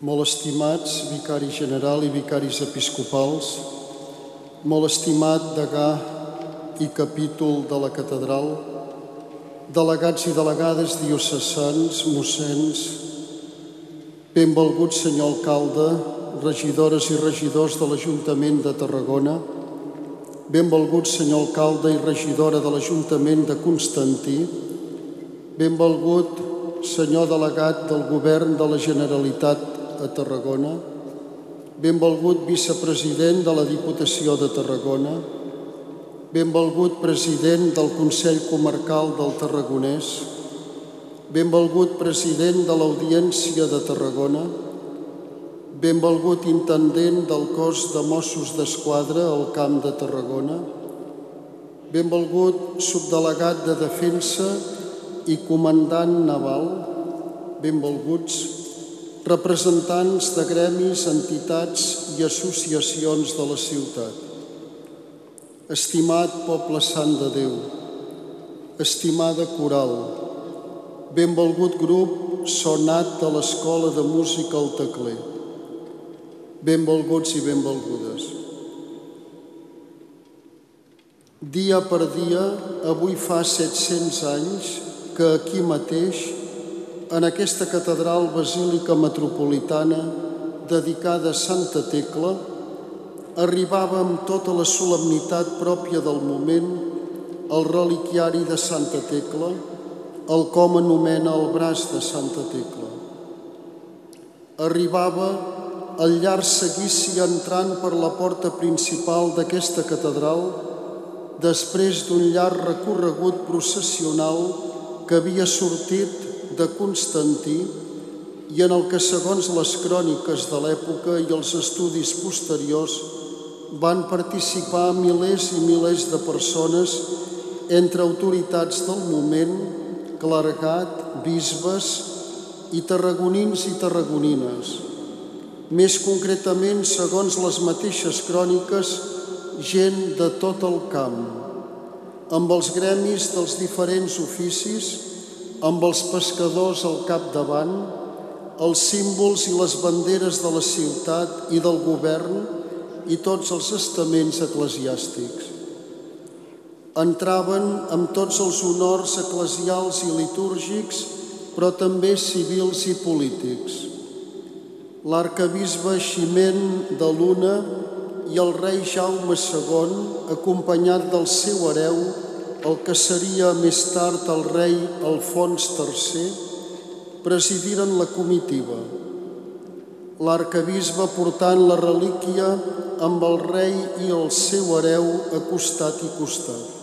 Molt estimats vicari general i vicaris episcopals, molt estimat degà i capítol de la catedral, delegats i delegades diocesans, mossens, benvolgut senyor alcalde, regidores i regidors de l'Ajuntament de Tarragona, benvolgut senyor alcalde i regidora de l'Ajuntament de Constantí, benvolgut senyor delegat del Govern de la Generalitat a Tarragona, benvolgut vicepresident de la Diputació de Tarragona, benvolgut president del Consell Comarcal del Tarragonès, benvolgut president de l'Audiència de Tarragona, benvolgut intendent del cos de Mossos d'Esquadra al Camp de Tarragona, benvolgut subdelegat de Defensa i comandant naval, benvolguts representants de gremis, entitats i associacions de la ciutat. Estimat poble sant de Déu, estimada coral, benvolgut grup sonat de l'Escola de Música al Tecler, benvolguts i benvolgudes. Dia per dia, avui fa 700 anys que aquí mateix en aquesta catedral basílica metropolitana dedicada a Santa Tecla, arribava amb tota la solemnitat pròpia del moment el reliquiari de Santa Tecla, el com anomena el braç de Santa Tecla. Arribava el llarg seguici entrant per la porta principal d'aquesta catedral després d'un llarg recorregut processional que havia sortit de Constantí i en el que, segons les cròniques de l'època i els estudis posteriors, van participar milers i milers de persones entre autoritats del moment, clergat, bisbes i tarragonins i tarragonines. Més concretament, segons les mateixes cròniques, gent de tot el camp, amb els gremis dels diferents oficis, amb els pescadors al capdavant, els símbols i les banderes de la ciutat i del govern i tots els estaments eclesiàstics. Entraven amb tots els honors eclesials i litúrgics, però també civils i polítics. L'arcabisbe Ximent de Luna i el rei Jaume II, acompanyat del seu hereu, el que seria més tard el rei Alfons III, presidiren la comitiva. L'arcabisbe portant la relíquia amb el rei i el seu hereu a costat i costat.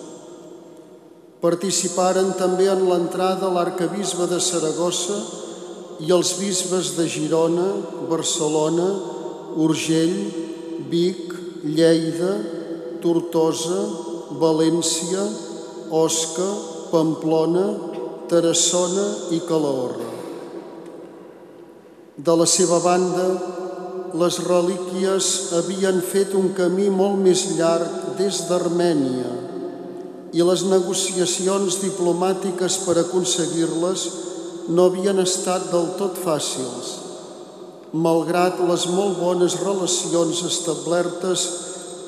Participaren també en l'entrada l'arcabisbe de Saragossa i els bisbes de Girona, Barcelona, Urgell, Vic, Lleida, Tortosa, València, Osca, Pamplona, Tarassona i Calahorra. De la seva banda, les relíquies havien fet un camí molt més llarg des d'Armènia i les negociacions diplomàtiques per aconseguir-les no havien estat del tot fàcils, malgrat les molt bones relacions establertes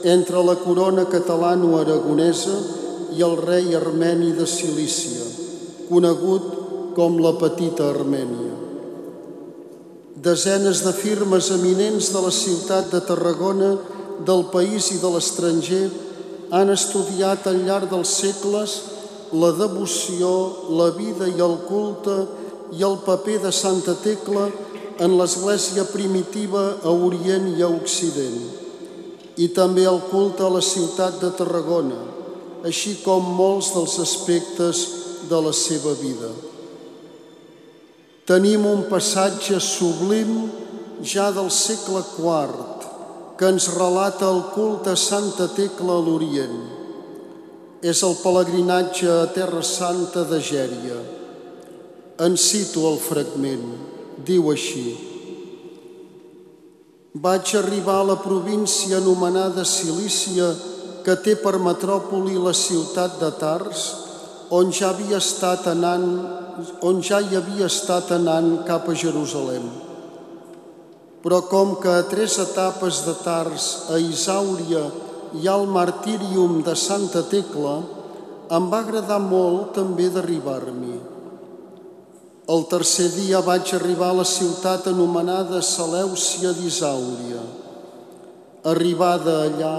entre la corona catalano-aragonesa i el rei armeni de Cilícia, conegut com la Petita Armènia. Desenes de firmes eminents de la ciutat de Tarragona, del país i de l'estranger han estudiat al llarg dels segles la devoció, la vida i el culte i el paper de Santa Tecla en l'Església primitiva a Orient i a Occident, i també el culte a la ciutat de Tarragona, així com molts dels aspectes de la seva vida. Tenim un passatge sublim ja del segle IV que ens relata el culte a Santa Tecla a l'Orient. És el pelegrinatge a Terra Santa de Gèria. En cito el fragment. Diu així. Vaig arribar a la província anomenada Cilícia que té per metròpoli la ciutat de Tars, on ja havia estat anant, on ja hi havia estat anant cap a Jerusalem. però com que a tres etapes de Tars, a Isàuria, hi ha el martírium de Santa Tecla, em va agradar molt també d'arribar-m'hi. El tercer dia vaig arribar a la ciutat anomenada Selèucia d'Isàuria. Arribada allà,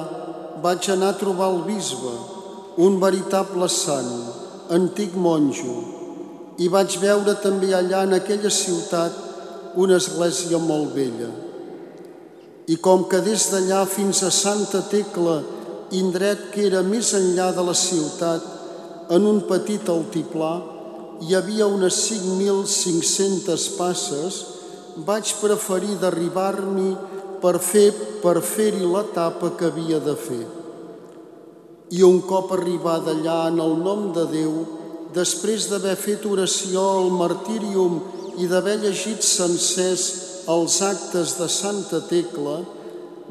vaig anar a trobar el bisbe, un veritable sant, antic monjo, i vaig veure també allà en aquella ciutat una església molt vella. I com que des d'allà fins a Santa Tecla, indret que era més enllà de la ciutat, en un petit altiplà, hi havia unes 5.500 passes, vaig preferir d'arribar-m'hi per fer per fer-hi l'etapa que havia de fer. I un cop arribada allà en el nom de Déu, després d'haver fet oració al martírium i d'haver llegit sencers els actes de Santa Tecla,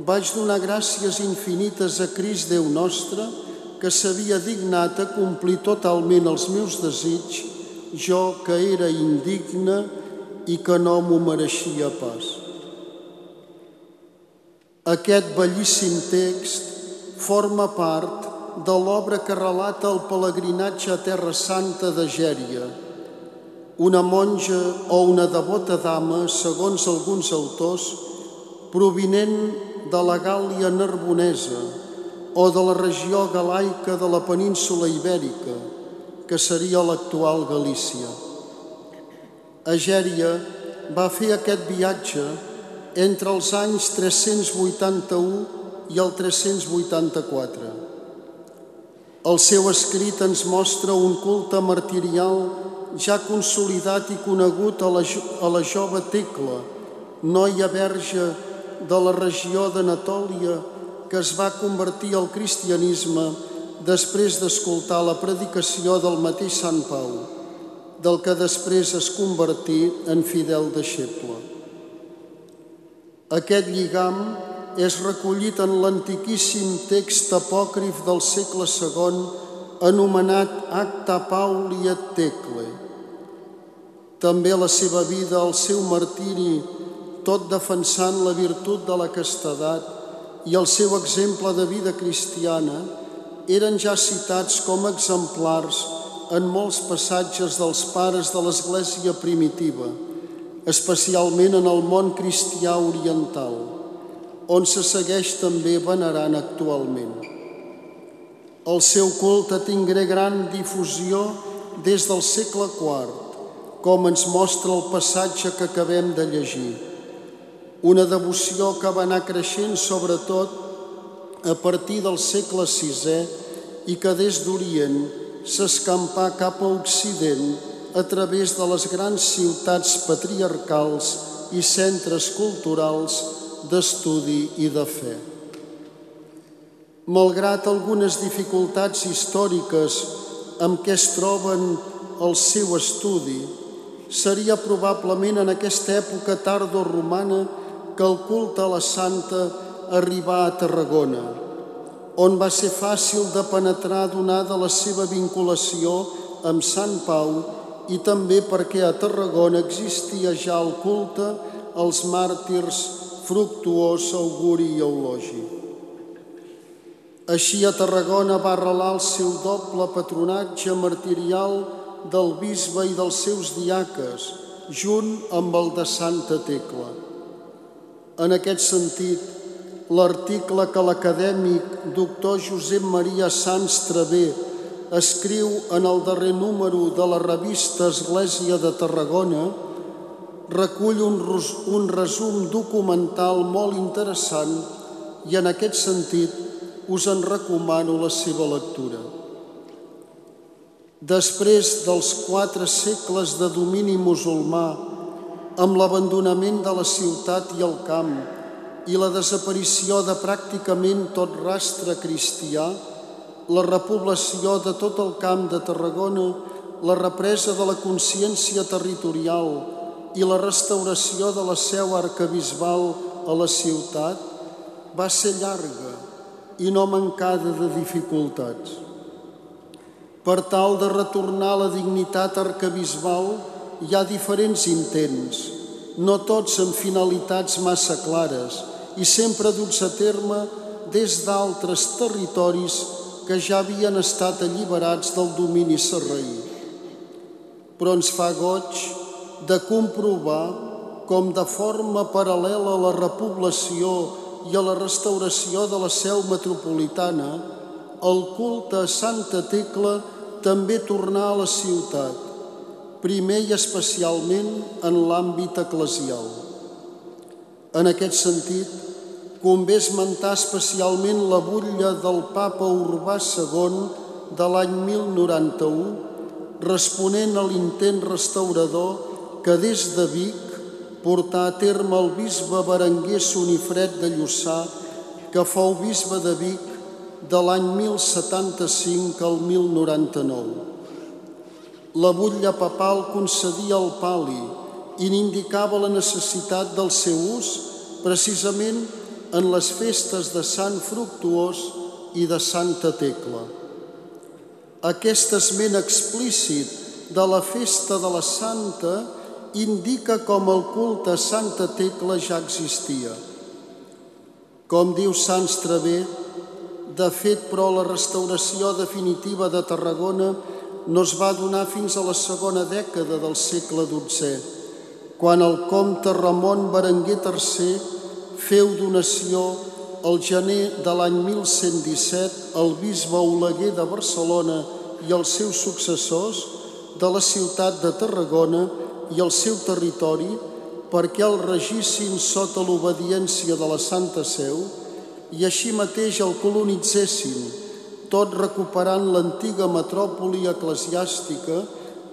vaig donar gràcies infinites a Crist Déu nostre, que s'havia dignat a complir totalment els meus desig, jo que era indigne i que no m'ho mereixia pas. Aquest bellíssim text forma part de l'obra que relata el pelegrinatge a Terra Santa de Gèria, una monja o una devota dama, segons alguns autors, provinent de la Gàlia Narbonesa o de la regió galaica de la península Ibèrica, que seria l'actual Galícia. A Gèria va fer aquest viatge entre els anys 381 i el 384. El seu escrit ens mostra un culte martirial ja consolidat i conegut a la, a la jove Tecla, noia verge de la regió d'Anatòlia que es va convertir al cristianisme després d'escoltar la predicació del mateix Sant Pau, del que després es convertí en fidel deixeble. Aquest lligam és recollit en l'antiquíssim text apòcrif del segle II anomenat Acta Pauli et Tecle. També la seva vida, el seu martiri, tot defensant la virtut de la castedat i el seu exemple de vida cristiana, eren ja citats com exemplars en molts passatges dels pares de l'Església primitiva, especialment en el món cristià oriental on se segueix també venerant actualment. El seu culte tingué gran difusió des del segle IV, com ens mostra el passatge que acabem de llegir. Una devoció que va anar creixent sobretot a partir del segle VI i que des d'Orient s'escampà cap a Occident a través de les grans ciutats patriarcals i centres culturals d'estudi i de fe. Malgrat algunes dificultats històriques amb què es troben el seu estudi, seria probablement en aquesta època tardo-romana que el culte a la Santa arribà a Tarragona, on va ser fàcil de penetrar donada la seva vinculació amb Sant Pau i també perquè a Tarragona existia ja el culte als màrtirs fructuós auguri i eulogi. Així a Tarragona va arrelar el seu doble patronatge martirial del bisbe i dels seus diaques, junt amb el de Santa Tecla. En aquest sentit, l'article que l'acadèmic doctor Josep Maria Sans Travé escriu en el darrer número de la revista Església de Tarragona recull un, un resum documental molt interessant i en aquest sentit us en recomano la seva lectura. Després dels quatre segles de domini musulmà, amb l'abandonament de la ciutat i el camp i la desaparició de pràcticament tot rastre cristià, la repoblació de tot el camp de Tarragona, la represa de la consciència territorial, i la restauració de la seu arcabisbal a la ciutat va ser llarga i no mancada de dificultats. Per tal de retornar la dignitat arcabisbal hi ha diferents intents, no tots amb finalitats massa clares i sempre duts a terme des d'altres territoris que ja havien estat alliberats del domini serraí. Però ens fa goig de comprovar com de forma paral·lela a la repoblació i a la restauració de la seu metropolitana, el culte a Santa Tecla també tornà a la ciutat, primer i especialment en l'àmbit eclesial. En aquest sentit, convé esmentar especialment la butlla del papa Urbà II de l'any 1091, responent a l'intent restaurador que des de Vic portà a terme el bisbe Berenguer Sonifred de Lluçà, que fou bisbe de Vic de l'any 1075 al 1099. La butlla papal concedia el pali i n'indicava la necessitat del seu ús precisament en les festes de Sant Fructuós i de Santa Tecla. Aquest esment explícit de la festa de la Santa indica com el culte a Santa Tecla ja existia. Com diu Sant Estrevé, de fet, però, la restauració definitiva de Tarragona no es va donar fins a la segona dècada del segle XII, quan el comte Ramon Berenguer III feu donació el gener de l'any 1117 al bisbe Oleguer de Barcelona i els seus successors de la ciutat de Tarragona i el seu territori perquè el regissin sota l'obediència de la Santa Seu i així mateix el colonitzessin, tot recuperant l'antiga metròpoli eclesiàstica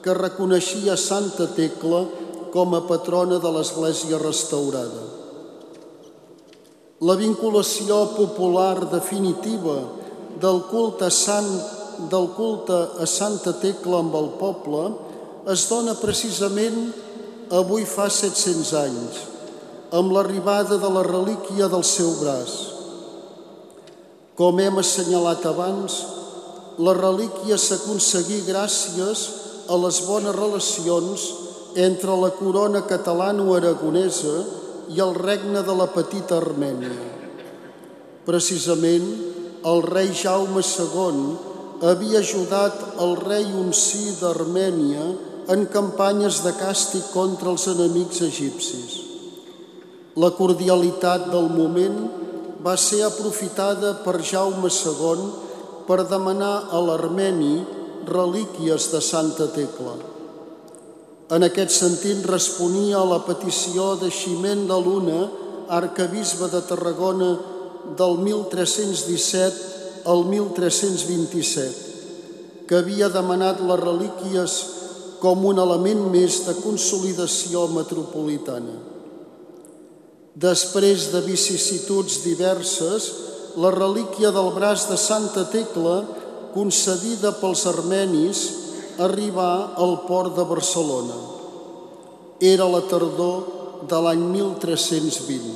que reconeixia Santa Tecla com a patrona de l'Església restaurada. La vinculació popular definitiva del culte, sant, del culte a Santa Tecla amb el poble es dona precisament avui fa 700 anys, amb l'arribada de la relíquia del seu braç. Com hem assenyalat abans, la relíquia s'aconseguí gràcies a les bones relacions entre la corona catalano-aragonesa i el regne de la petita Armènia. Precisament, el rei Jaume II havia ajudat el rei Uncí d'Armènia en campanyes de càstig contra els enemics egipcis. La cordialitat del moment va ser aprofitada per Jaume II per demanar a l'Armeni relíquies de Santa Tecla. En aquest sentit responia a la petició de Ximent de Luna, arcabisbe de Tarragona del 1317 al 1327, que havia demanat les relíquies com un element més de consolidació metropolitana. Després de vicissituds diverses, la relíquia del braç de Santa Tecla, concedida pels armenis, arribà al port de Barcelona. Era la tardor de l'any 1320.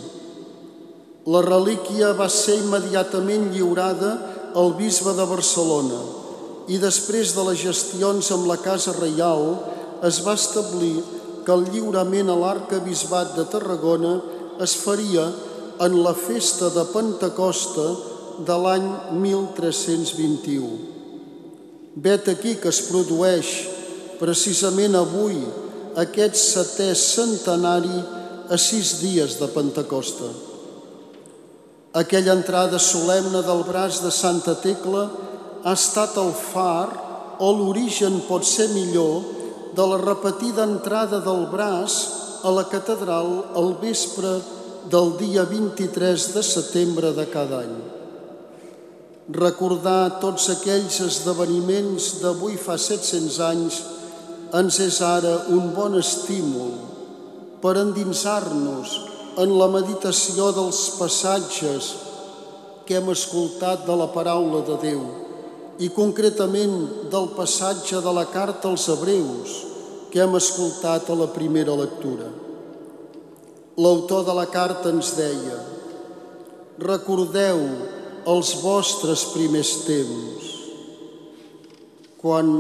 La relíquia va ser immediatament lliurada al bisbe de Barcelona, i després de les gestions amb la Casa Reial es va establir que el lliurament a l'arcabisbat de Tarragona es faria en la festa de Pentecosta de l'any 1321. Vet aquí que es produeix precisament avui aquest setè centenari a sis dies de Pentecosta. Aquella entrada solemne del braç de Santa Tecla ha estat el far o l'origen pot ser millor de la repetida entrada del braç a la catedral al vespre del dia 23 de setembre de cada any. Recordar tots aquells esdeveniments d'avui fa 700 anys ens és ara un bon estímul per endinsar-nos en la meditació dels passatges que hem escoltat de la paraula de Déu i concretament del passatge de la carta als Hebreus que hem escoltat a la primera lectura. L'autor de la carta ens deia Recordeu els vostres primers temps, quan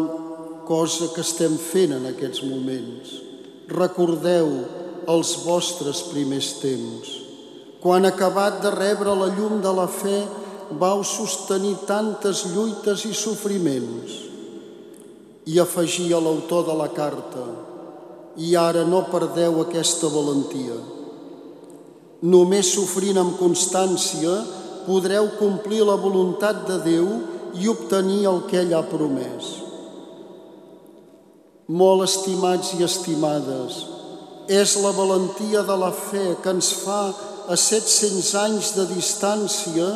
cosa que estem fent en aquests moments. Recordeu els vostres primers temps, quan acabat de rebre la llum de la fe vau sostenir tantes lluites i sofriments. I afegia l'autor de la carta, i ara no perdeu aquesta valentia. Només sofrint amb constància podreu complir la voluntat de Déu i obtenir el que ell ha promès. Molt estimats i estimades, és la valentia de la fe que ens fa a 700 anys de distància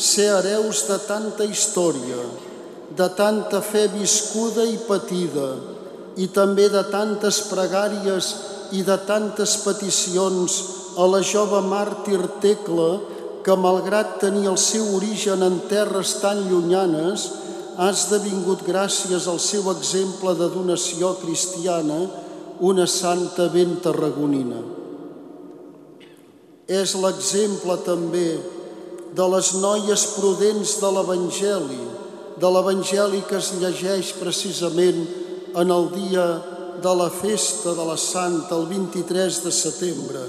ser hereus de tanta història, de tanta fe viscuda i patida, i també de tantes pregàries i de tantes peticions a la jove màrtir Tecla, que malgrat tenir el seu origen en terres tan llunyanes, ha esdevingut gràcies al seu exemple de donació cristiana una santa ben tarragonina. És l'exemple també de les noies prudents de l'Evangeli, de l'Evangeli que es llegeix precisament en el dia de la festa de la Santa, el 23 de setembre.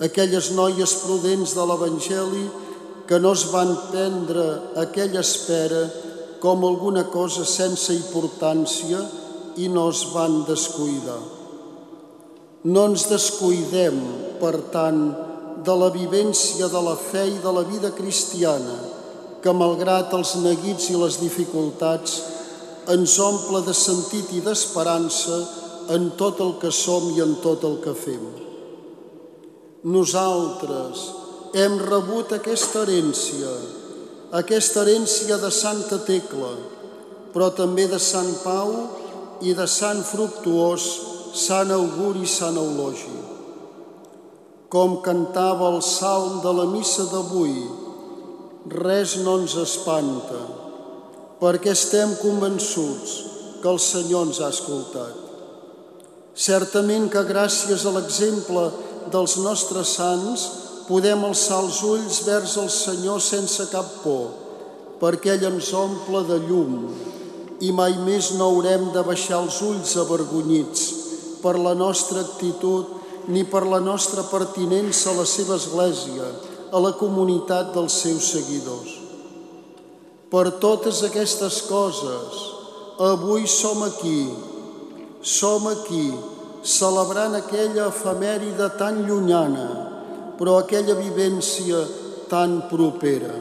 Aquelles noies prudents de l'Evangeli que no es van prendre aquella espera com alguna cosa sense importància i no es van descuidar. No ens descuidem, per tant, de la vivència de la fe i de la vida cristiana, que malgrat els neguits i les dificultats ens omple de sentit i d'esperança en tot el que som i en tot el que fem. Nosaltres hem rebut aquesta herència, aquesta herència de Santa Tecla, però també de Sant Pau i de Sant Fructuós, Sant Auguri i Sant Eulogi com cantava el salm de la missa d'avui, res no ens espanta, perquè estem convençuts que el Senyor ens ha escoltat. Certament que gràcies a l'exemple dels nostres sants podem alçar els ulls vers el Senyor sense cap por, perquè ell ens omple de llum i mai més no haurem de baixar els ulls avergonyits per la nostra actitud ni per la nostra pertinença a la seva església, a la comunitat dels seus seguidors. Per totes aquestes coses, avui som aquí, som aquí, celebrant aquella efemèride tan llunyana, però aquella vivència tan propera.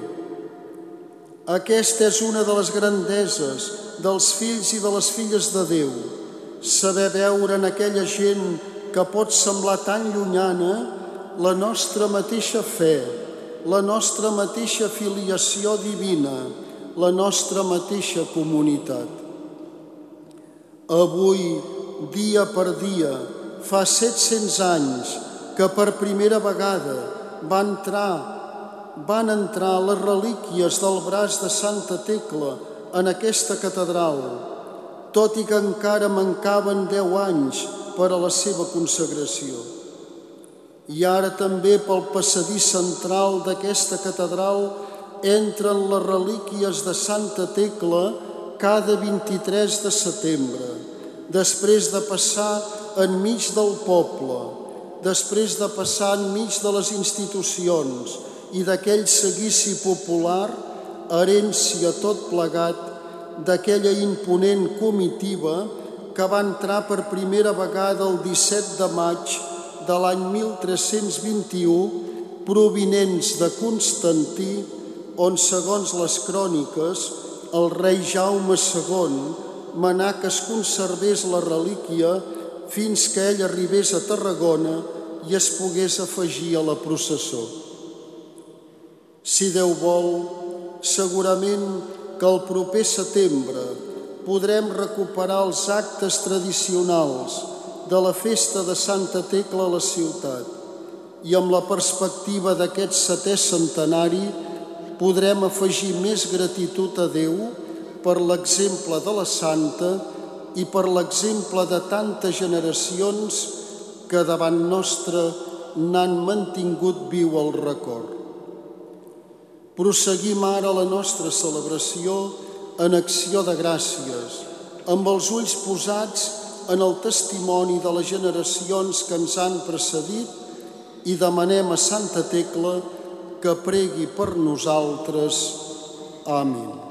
Aquesta és una de les grandeses dels fills i de les filles de Déu, saber veure en aquella gent que pot semblar tan llunyana la nostra mateixa fe, la nostra mateixa filiació divina, la nostra mateixa comunitat. Avui, dia per dia, fa 700 anys que per primera vegada van entrar, van entrar les relíquies del braç de Santa Tecla en aquesta catedral, tot i que encara mancaven 10 anys per a la seva consagració. I ara també pel passadís central d'aquesta catedral entren les relíquies de Santa Tecla cada 23 de setembre, després de passar enmig del poble, després de passar enmig de les institucions i d'aquell seguici popular, herència tot plegat d'aquella imponent comitiva que va entrar per primera vegada el 17 de maig de l'any 1321 provinents de Constantí, on, segons les cròniques, el rei Jaume II manà que es conservés la relíquia fins que ell arribés a Tarragona i es pogués afegir a la processó. Si Déu vol, segurament que el proper setembre podrem recuperar els actes tradicionals de la festa de Santa Tecla a la ciutat i amb la perspectiva d'aquest setè centenari podrem afegir més gratitud a Déu per l'exemple de la Santa i per l'exemple de tantes generacions que davant nostre n'han mantingut viu el record. Proseguim ara la nostra celebració en acció de gràcies, amb els ulls posats en el testimoni de les generacions que ens han precedit i demanem a Santa Tecla que pregui per nosaltres. Amén.